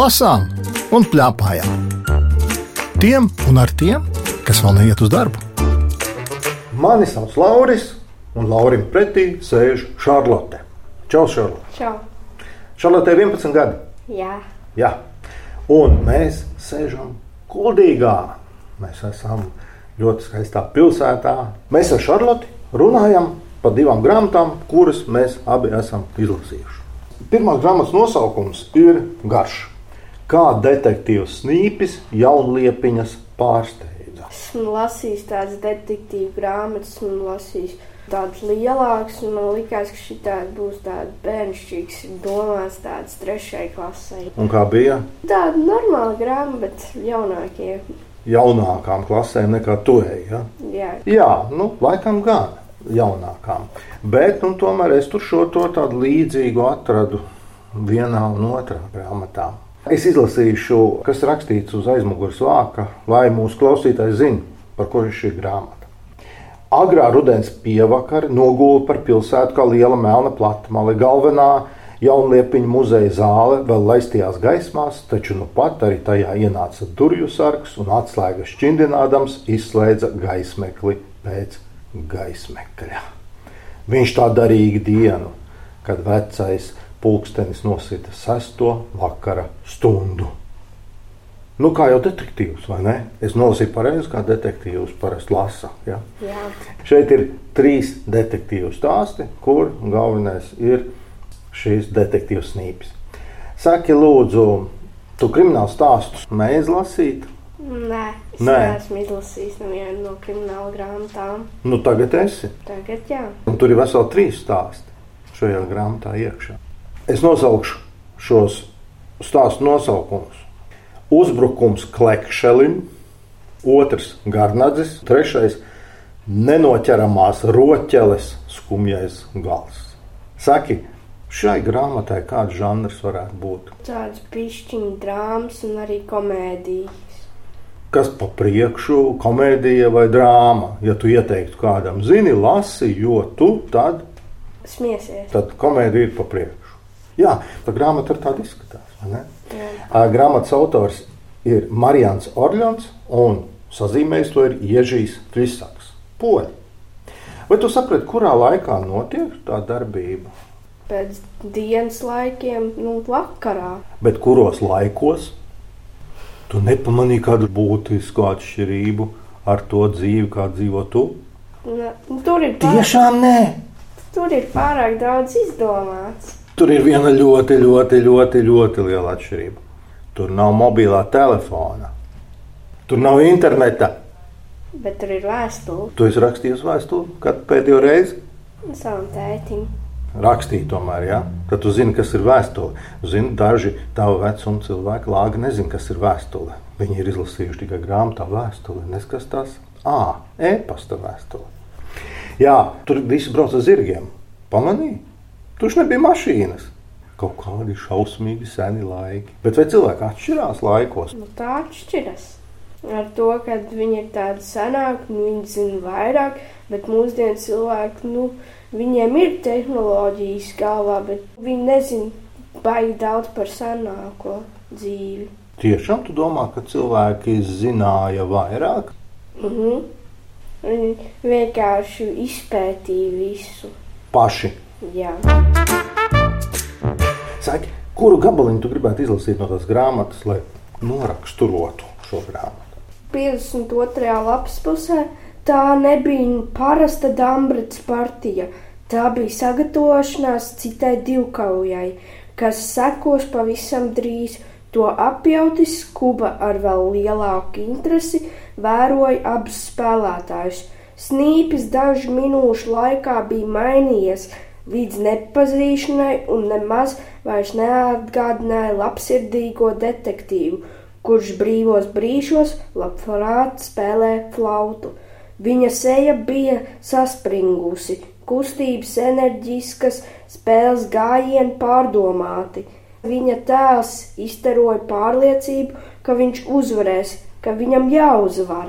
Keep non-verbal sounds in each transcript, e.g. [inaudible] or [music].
lasām un plēpājām. Tiem un ar tiem, kas vēl neiet uz darbu. Mani sauc Lauris, un Laurim pretī sēž Šarlote. Čau, Šarlote! Čau! Šarlote ir 11 gadi. Jā, Jā. Un mēs sēžam Kuldīgā. Mēs esam ļoti skaistā pilsētā. Mēs ar Šarloti runājam par divām grāmatām, kuras mēs abi esam izlasījuši. Pirmā grāmatas nosaukums ir Garš. Kā detektīvs Snīpis jaunliepiņas pārsteidza. esmu lasījis tādas detektīvu grāmatas, esmu lasījis tādas lielākas, un man liekas, ka šī būs tāda bērnišķīga, domāts tādas trešai klasē. Un kā bija Tāda normāla grāmata, bet jaunākie. jaunākām klasēm nekā tu ej? Ja? Jā, Jā, nu, laikam gan jaunākām. Bet nu, tomēr es tur šo to tādu līdzīgu atradu vienā un otrā grāmatā. Es izlasīšu, kas rakstīts uz aizmugures vāka, lai mūsu klausītājs zinātu, par ko ir šī grāmata. Agrā rudens pievakara nogula par pilsētu kā liela melna platmale. Galvenā jaunliepiņa muzeja zāle vēl laistījās gaismās, taču nu pat arī tajā ienāca durvju sargs un atslēgas šķindinādams izslēdza gaismekli pēc gaismekļa. Viņš tā darīja dienu, kad vecais pulkstenis nosita sesto vakara stundu. Nu, kā jau detektīvs, vai ne? Es nolasīju pareizi, kā detektīvs parasti lasa. Ja? jā. Šeit ir trīs detektīvu stāsti, kur galvenais ir šīs detektīvas snīpes. Saki, lūdzu, tu kriminālu stāstus mēdz lasīt? Nē, es Nē. neesmu izlasījis nevienu no krimināla grāmatām. Nu, tagad esi. Tagad, jā, Un tur ir veseli trīs stāsti šajā grāmatā iekšā. Es nosaukšu šos stāstu nosaukumus. Uzbrukums Klekšelim, otrs Garnadzis, trešais nenoķeramās roķeles skumjais gals. Saki, šai grāmatai kāds žanrs varētu būt? tādas pišķiņu drāmas un arī komēdijas. Kas pa priekšu, komēdija vai drāma? Ja tu ieteiktu kādam, zini, lasi, jo tu tad Smiesies. tad komēdija ir pa priekšu. Jā, tā grāmata ir tāda izskatās. Ā, Grāmatas autors ir Marijans Orļons un sazīmējis to ir Iežīs Frisaks. Poļi. Vai tu saprati, kurā laikā notiek tā darbība? Pēc dienas laikiem, nu, vakarā. Bet kuros laikos? Tu nepamanīji kādu būtisku atšķirību ar to dzīvi, kā dzīvo tu? Ne, nu, tur, ir pārāk, Tiešām nē! tur ir pārāk daudz izdomāts. Tur ir viena ļoti, ļoti, ļoti, ļoti liela atšķirība. Tur nav mobilā telefona, tur nav interneta. Bet tur ir vēstule Tu esi rakstījis vēstuli, kad pēdējo reizi savam tētim. rakstīji, tomēr, ja? tad tu zini, kas ir vēstule. Zini, daži tavu vecumu cilvēki lāgi nezina, kas ir vēstule. Viņi ir izlasījuši tikai grāmatā vēstuli, neskas tās ā, e-pasta vēstule. Jā, tur visi brauc ar zirgiem. Pamanīji? Tur nebija mašīnas. Kaut kādi šausmīgi seni laiki. Bet vai cilvēki atšķirās laikos? Nu, tā atšķiras. Ar to, ka viņi ir tādi senāki, nu, viņi zina vairāk, bet mūsdienu cilvēki, nu, viņiem ir tehnoloģijas galvā, bet viņi nezina baigi daudz par senāko dzīvi. Tiešām tu domā, ka cilvēki zināja vairāk? Mhm. Viņi vienkārši izpētīja visu. Paši. Jā. Saki, kuru gabaliņu tu gribētu izlasīt no tās grāmatas, lai noraksturotu šo grāmatu? 52. lapas pusē tā nebija parasta Dambrits partija. Tā bija sagatavošanās citai divkaujai, kas sekos pavisam drīz. To apjautis skuba ar vēl lielāku interesi vēroja abus spēlētājus. Snīpis dažu minūšu laikā bija mainījies līdz nepazīšanai un nemaz vairs neatgādināja labsirdīgo detektīvu, kurš brīvos brīžos labprāt spēlē flautu. Viņa seja bija saspringusi, kustības enerģiskas, spēles gājieni pārdomāti. Viņa tēls izteroja pārliecību, ka viņš uzvarēs, ka viņam jāuzvar.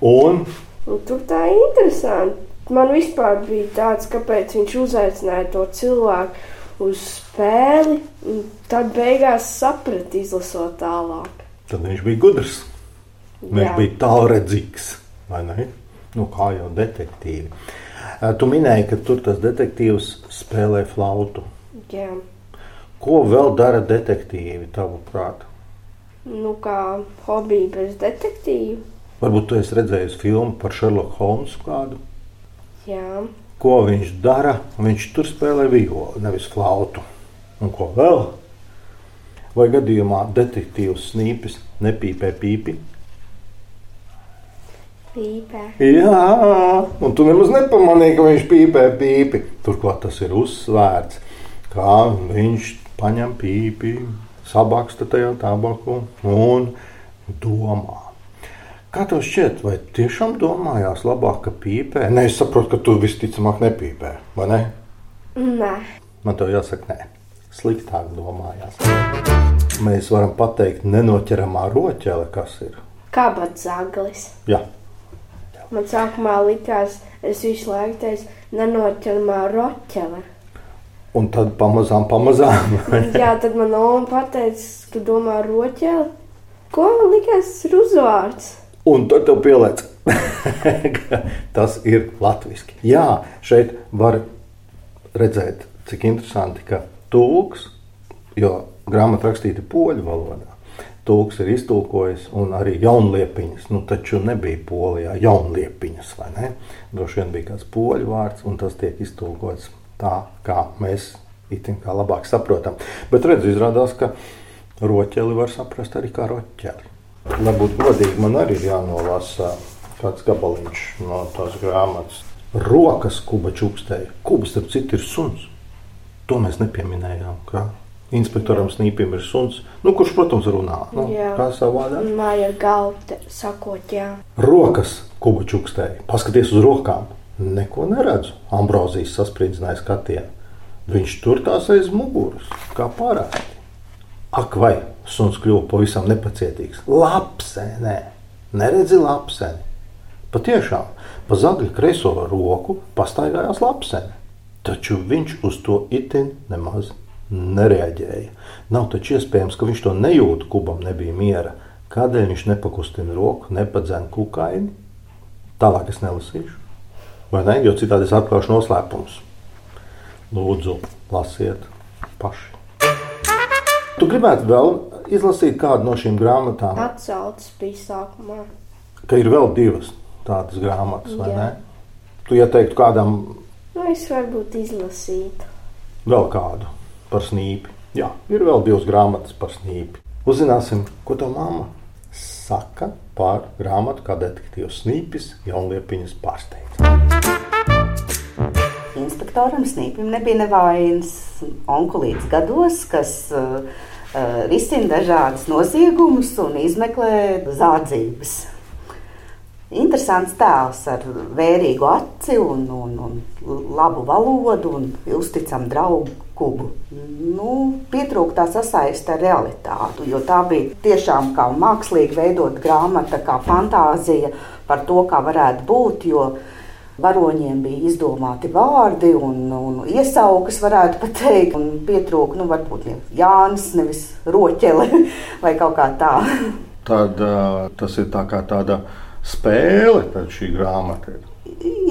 Un Un tur tā ir interesanti. Man vispār bija tāds, kāpēc viņš uzaicināja to cilvēku. uz spēli, un tad beigās sapratu, izlasot tālāk. Tad viņš bija gudrs. Viņš Jā. bija tālredzīgs. vai ne? Nu, kā jau detektīvi. Tu minēji, ka tur tas detektīvs spēlē flautu. Jā. Ko vēl dara detektīvi, tavuprāt? Nu, kā hobija bez detektīva. Varbūt tu esi redzējis filmu par Sherlock Holmesu kādu. Jā. Ko viņš dara? Viņš tur spēlē violi, nevis flautu. Un ko vēl? Vai gadījumā detektīvs snīpis nepīpē pīpi? Pīpē. Jā, un tu nemaz nepamanīji, ka viņš pīpē pīpi. Turklāt tas ir uzsvērts, kā viņš paņem pīpi, sabaksta tajā tabaku un domā. Kā tev šķiet, vai tiešām domājās labāk, ka pīpē? Nē, es saprotu, ka tu visticamāk nepīpē, vai ne? Nē. Man te jāsaka, nē, sliktāk domājās. Mēs varam pateikt, nenoķeramā roķele, kas ir. Kabats zaglis. Jā, Man sākumā likās, es visu laiku teicu, nenoķermā roķele. un tad pamazām, pamazām. Jā, tad man oma pateica, ka domā roķele. Ko man likās, tas ir uzvārds? Un tad tev pieliec, [laughs] tas ir latviešu. Jā, šeit var redzēt, cik interesanti, ka tulks, jo grāmata rakstīta poļu valodā, tulks ir iztulkojis un arī jaunliepiņas. Nu, taču nebija polijā jaunliepiņas, vai ne? Droši vien bija kāds poļu vārds, un tas tiek iztulkots tā, kā mēs itin kā labāk saprotam. Bet redz, izrādās, ka roķeli var saprast arī kā roķeli. Lai būtu godīgi, man arī ir jānolasa kāds gabaliņš no tās grāmatas. Rokas kuba čukstēja. Kubas, starp citu, ir suns. To mēs nepieminējām. Kā inspektoram Snīpim ir suns, nu, kurš, protams, runā. Nu, Jā. kā savādāk? Māja galva te- sakot, jā. Rokas kuba čukstēja. Paskaties uz rokām. Neko neredzu. Ambrozijas saspridzināja skatienu. Viņš tur tās aiz muguras, kā parasti. Ak, vai suns kļuva pavisam nepacietīgs. Lapsenē, neredzi lapseni. Patiešām, pa zagļa kreiso roku pastaigājās lapsene. Taču viņš uz to itin nemaz nereaģēja. Nav taču iespējams, ka viņš to nejūt, kubam nebija miera. Kādēļ viņš nepakustina roku, nepadzēna kukaini? Tālāk es nelasīšu. Vai ne? Jo citādi es atklāšu noslēpumus. Lūdzu, lasiet paši. Tu gribētu vēl izlasīt kādu no šīm grāmatām, Atsaucis bija sākumā. ka ir vēl divas tādas grāmatas, vai Jā. ne? Tu ieteiktu kādam Nu, es varbūt izlasītu. vēl kādu par snīpi. Jā, ir vēl divas grāmatas par snīpi. Uzzināsim, ko tā mamma saka par grāmatu, kā detektīvs snīpis jaunliepiņas pārsteidz. Inspektoram Snīpim nebija nevainas onkulīts gados, kas uh, uh, risina dažādas noziegumus un izmeklē zādzības. Interesants tēls ar vērīgu aci un, un, un labu valodu un uzticamu draugu kubu. Nu, pietrūka tā sasaiste ar realitāti, jo tā bija tiešām kā mākslīgi veidot grāmata, kā fantāzija par to, kā varētu būt. Jo Varoņiem bija izdomāti vārdi un, un iesaukas, varētu pat teikt, un pietrūka, nu, varbūt Jānis, nevis Roķele [laughs] vai kaut kā tā. Tad tas ir tā kā tāda spēle, tad šī grāmata ir.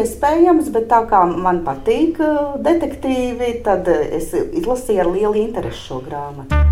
Iespējams, bet tā kā man patīk detektīvi, tad es izlasīju ar lielu interesi šo grāmatu.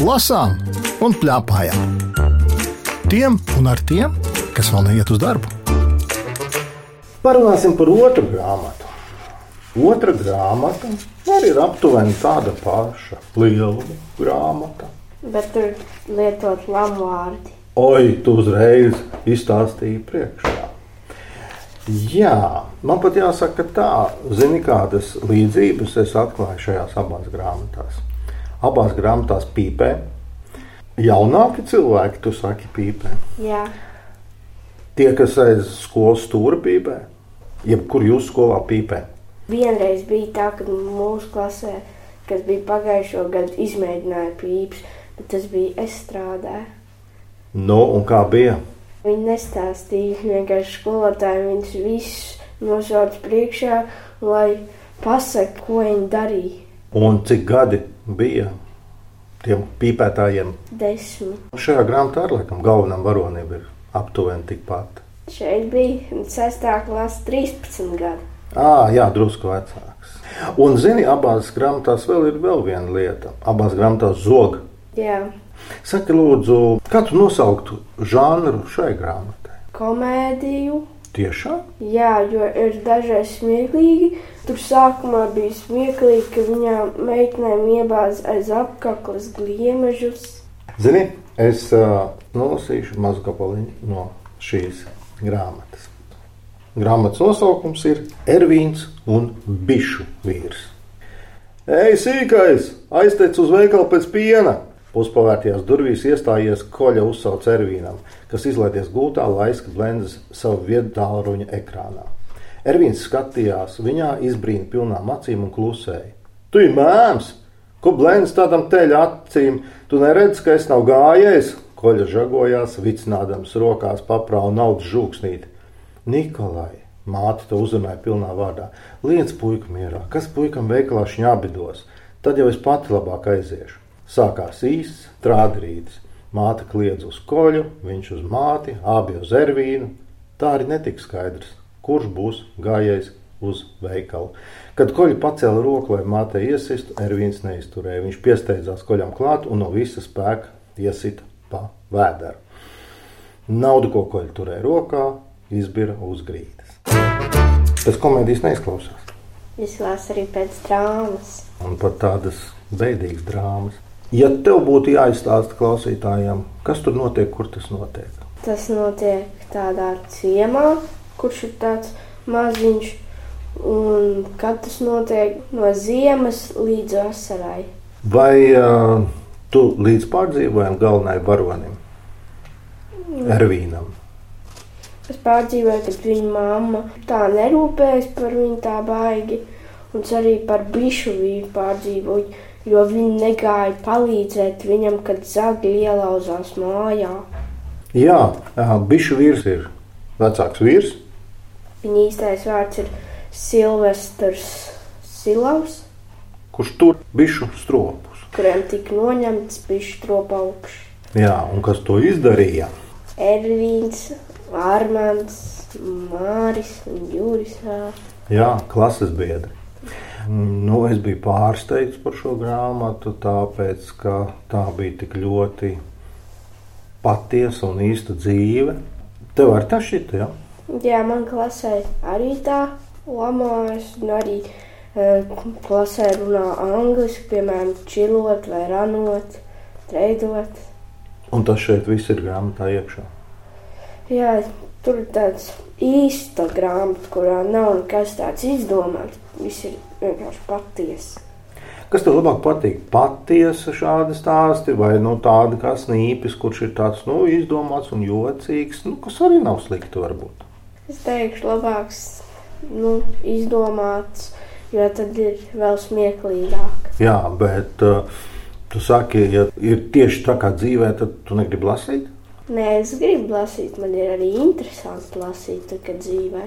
Lasām un plēpājām. Tiem un ar tiem, kas vēl neiet uz darbu. Parunāsim par otru grāmatu. Otra grāmata arī ir aptuveni tāda paša lieluma grāmata. Bet tur lietot lamu vārdi. Oi, tu uzreiz izstāstīji priekšā. Jā, man pat jāsaka, ka tā, zini, kādas līdzības es atklāju šajās abās grāmatās. Abās grāmatās pīpē. Jaunāki cilvēki, tu saki, pīpē. Jā. Tie, kas aiz skolas stūra pīpē, jebkur jūsu skolā pīpē. Vienreiz bija tā, ka mūsu klasē kas bija pagājušo gadu, izmēģināja pīpes, bet tas bija es strādāju. Nu, un kā bija? Viņi nestāstīja, [laughs] vienkārši skolotāji viņus visus nosauc priekšā, lai pasakā, ko viņi darīja. Un cik gadi bija tiem pīpētājiem? Desmit. Šajā grāmatā ar laikam galvenam varonim ir aptuveni tikpat. Šeit bija 6. klase, 13 gadi. À, jā, drusku vecāks. Un, zini, abās grāmatās vēl ir vēl viena lieta. Abās grāmatās zog. Jā, Saki, lūdzu, kā tu nosauktu žanru šai grāmatai? komēdiju. Tiešām? Jā, jo ir dažreiz smieklīgi. Tur sākumā bija smieklīgi, ka viņām meitenēm iebāz aiz apaklas gliemežus. Zini, es uh, nolasīšu mazu gabaliņu no šīs grāmatas. Grāmatas nosaukums ir Ervīns un Bišu vīrs. Ej, sīkais, aiztec uz veikalu pēc piena! Puspavērtajās durvīs iestājies koļa uzsauc Ervīnam, kas izlaidies gultā, lai izskatītu lendzes savu vietu tālruņa ekrānā. Ervīns skatījās viņā izbrīna pilnām acīm un klusēja. Tu esi mēms! Ko blēņas tādam teļa acīm? Tu neredzi, ka es nav gājējis? Koļa žagojās, vicinādams rokās paprāvu naudas žūksnīti. Nikolai, māte to uzrunāja pilnā vārdā. Liec puika mierā, kas puikam veikalā šņābidos, tad jau es pati labāk aiziešu. Sākās īsts trādrītis. Māte kliedz uz koļu, viņš uz māti, abi uz ervīnu. Tā arī netika skaidrs, kurš būs gājējis uz veikalu. Kad koļi pacēla roku, lai mātei iesistu, Ervīns neizturēja. Viņš piesteidzās koļam klāt un no visa spēka iesita pa vēderu. Naudu, ko koļi turēja rokā, izbira uz grīdas. Tas komēdijas neizklausās. Izklāsts arī pēc drāmas. Un pat tādas beidīgas drāmas. Ja tev būtu jāizstāsta klausītājiem, kas tur notiek, kur tas notiek, Tas notiek tādā ciemā, kurš ir tāds maziņš. Un kad tas notiek no ziemas līdz vasarai. vai uh, tu līdz pārdzīvojam galvenajam varonim, Ervīnam? Es pārdzīvoju, ka viņa mamma tā nerūpējas par viņu tā baigi. Un es arī par bišu vīru pārdzīvoju, jo viņi negāja palīdzēt viņam, kad zagļi ielauzās mājā. Jā, bišu vīrs ir vecāks vīrs. Viņa īstais vārds ir Silvestrs Silavs, kurš tur bišu stropus. kuriem tika noņemts bišu tropa augšs. Jā, un kas to izdarīja? Ervīns, Armāns, Māris un Juris. ā. Jā, klases biedri. Nu, es biju pārsteigts par šo grāmatu, tāpēc, ka tā bija tik ļoti patiesa un īsta dzīve. Tev ar tā šita, jā? Jā, man klasē arī tā lamājas, un arī uh, klasē runā angliski, piemēram, čilot vai ranot, treidot. Un tas šeit viss ir grāmatā iekšā. Jā, tur ir tāds īsta grāmata, kurā nav nekas tāds izdomāts. Viss ir vienkārši patiesa. Kas tev labāk patīk? Patiesa šādi stāsti vai nu, tāda kā snīpis, kurš ir tāds nu, izdomāts un jocīgs, nu, kas arī nav slikti varbūt. Es teikšu, labāks, nu, izdomāts, jo tad ir vēl smieklīgāk. Jā, bet uh, tu saki, ja ir tieši tā kā dzīvē, tad tu negribi lasīt. Nē, es gribu lasīt, man ir arī interesanti lasīt, kad dzīvē.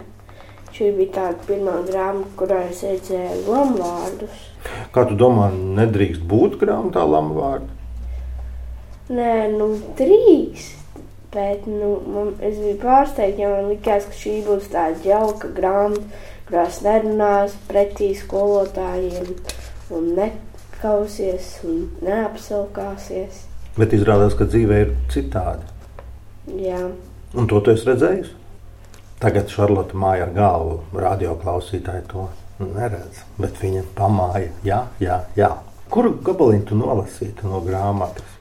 Šī bija tāda pirmā grāmata, kurā es redzēju lamuvārdus. Kā tu domā, nedrīkst būt grāmatā lama vārdu? Nē, nu, drīkst. Bet nu, man, es biju pārsteigts, jo man likās, ka šī būs tāda jauka grāmata, kurās nerunās pretī skolotājiem un nekausies un neapsaukāsies. Bet izrādās, ka dzīve ir citādi. Jā, Un to tu esi redzējis? Tagad Šarlote māja ar galvu, radioklausītāji to neredz, bet viņa pamāja. Jā, jā, jā. Kuru gabaliņu tu nolasītu no grāmatas?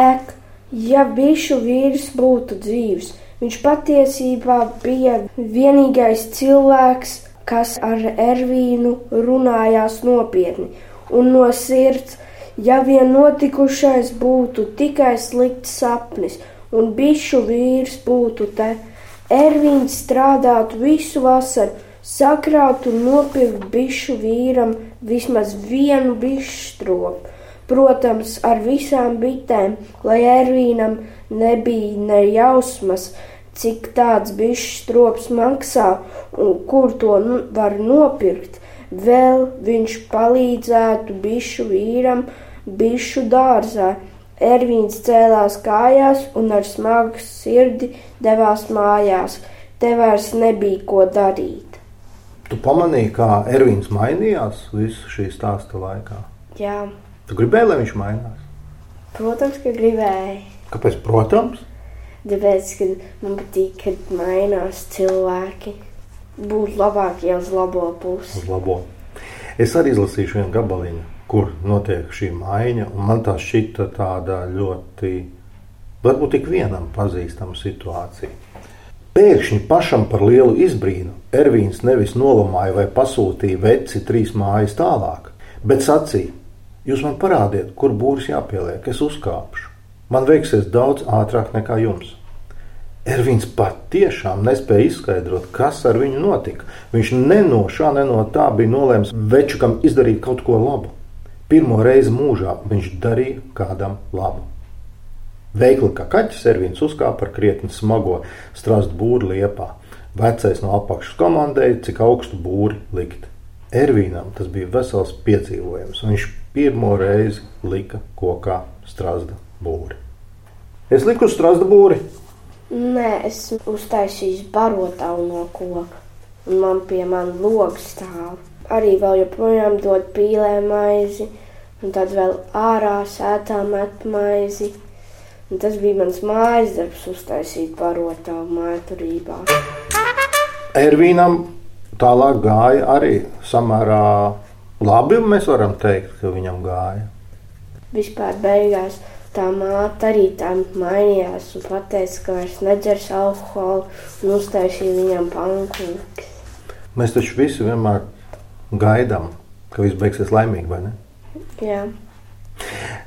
ek, ja bišu vīrs būtu dzīves, viņš patiesībā bija vienīgais cilvēks, kas ar Ervīnu runājās nopietni un no sirds. Ja vien notikušais būtu tikai slikts sapnis, un bišu vīrs būtu te, Ervīns strādātu visu vasaru, sakraut un nopirkt bišu vīram vismaz vienu bišu stropu. Protams, ar visām bitēm, lai Ervīnam nebija ne jausmas, cik tāds bišu strops maksā un kur to nu, var nopirkt. Vēl viņš palīdzētu bišu vīram bišu dārzā. Ervīns cēlās kājās un ar smagu sirdi devās mājās. Te vairs nebija ko darīt. Tu pamanīji, kā Ervīns mainījās visu šī stāsta laikā. Jā, Tu gribēji, lai viņš mainās? protams, ka gribēju. Kāpēc? Protams, Tāpēc, ka man patīk, kad mainās cilvēki. Būt labākie uz labo pusi. uz labo. Es arī izlasīšu vienu gabaliņu, kur notiek šī maiņa, man tā šķita tāda ļoti, varbūt tik vienam pazīstama situācija. Pēkšņi pašam par lielu izbrīnu Ervīns nevis nolamāja vai pasūtīja veci trīs mājas tālāk, bet sacīja: Jūs man parādiet, kur būris jāpieliek, es uzkāpšu. Man veiksies daudz ātrāk nekā jums. Ervīns patiešām nespēja izskaidrot, kas ar viņu notika. Viņš ne no šā, ne no tā bija nolēmis večukam izdarīt kaut ko labu. Pirmo reizi mūžā viņš darīja kādam labu. Veikli kā kaķis Ervīns uzkāpa ar krietni smago strastu būri liepā. Vecais no apakšas komandēja, cik augstu būri likt. Ervīnam tas bija vesels piedzīvojums, un viņš pirmo reizi lika kokā strasta būri. Es liku uz strasta būri, Nē, es uztaisīju barotavu no koka, un man pie manis logs stāv. Arī vēl joprojām dod pīlē maizi, un tad vēl ārā sētā met maizi. Un tas bija mans mājas darbs, uztaisīt barotavu mājturībā. Ervīnam tālāk gāja arī samērā labi, un mēs varam teikt, ka viņam gāja. Vispār beigās tā māte arī tā mainījās un teica, ka vairs nedzers alkoholu un uztaisīja viņam pankūku. Mēs taču visi vienmēr gaidām, ka viss beigsies laimīgi, vai ne? Jā,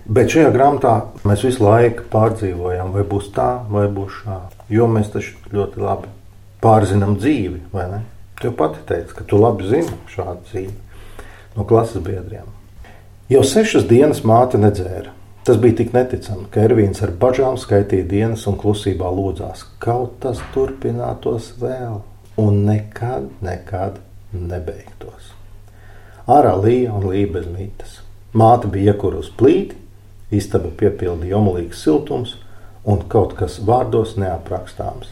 Bet šajā grāmatā mēs visu laiku pārdzīvojam, vai būs tā, vai būs šā. Jo mēs taču ļoti labi pārzinām dzīvi, vai ne? Tu pati teici, ka tu labi zini šādu dzīvi no klases biedriem. Jau sešas dienas māte nedzēra. Tas bija tik neticami, ka Ervīns ar bažām skaitīja dienas un klusībā lūdzās, kaut tas turpinātos vēl un nekad, nekad nebeigtos. Ārā līja un līja bez mītas. Māte bija iekurusi plīti, istaba piepildīja omulīgs siltums un kaut kas vārdos neaprakstāms.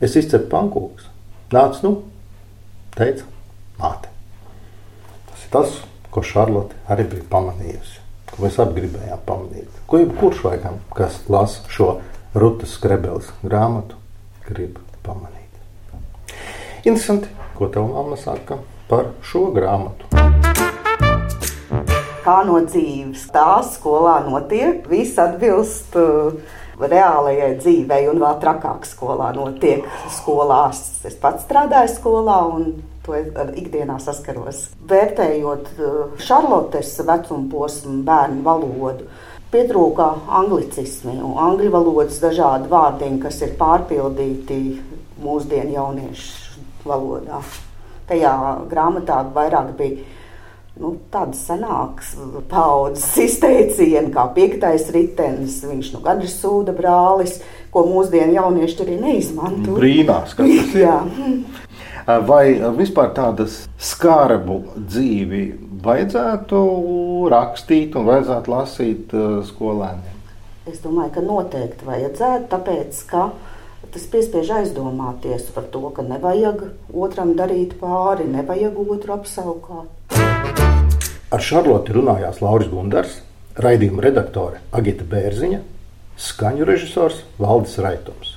Es izcepu pankūks. Nāc, nu, teica māte. Tas ir tas, ko Šarlote arī bija pamanījusi, ko mēs abi gribējām pamanīt. Ko jebkurš laikam, kas lasa šo Rutas skrebeles grāmatu, grib pamanīt. Interesanti, ko tev mamma saka par šo grāmatu. Kā no dzīves. Tā skolā notiek, viss atbilst uh, reālajai dzīvei, un vēl trakāk skolā notiek. Skolās es pats strādāju skolā, un to ikdienā saskaros. Vērtējot uh, Šarlotes vecuma posmu bērnu valodu. Pietrūkā anglicismi un angļu valodas dažādi vārdiņi, kas ir pārpildīti mūsdienu jauniešu valodā. Tajā grāmatā vairāk bija nu, tādas senākas paudzes izteicieni, kā piektais ritenis, viņš nu gan ir sūda brālis, ko mūsdienu jaunieši arī neizmanto. Brīnās, ka tas ir. [laughs] Vai vispār tādas skarbu dzīvi vajadzētu rakstīt un vajadzētu lasīt skolēniem? Es domāju, ka noteikti vajadzētu, tāpēc, ka tas piespiež aizdomāties par to, ka nevajag otram darīt pāri, nevajag otru apsaukāt. Ar Šarloti runājās Lauris Gundars, raidījuma redaktore Agita Bērziņa, skaņu režisors Valdis Raitums.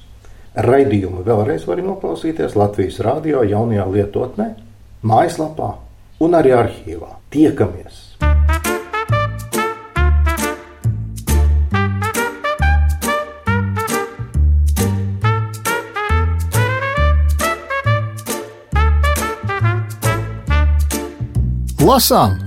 Raidījumu vēlreiz var noklausīties Latvijas Rādio jaunajā lietotnē, mājaslapā un arī arhīvā. Tiekamies! Lasām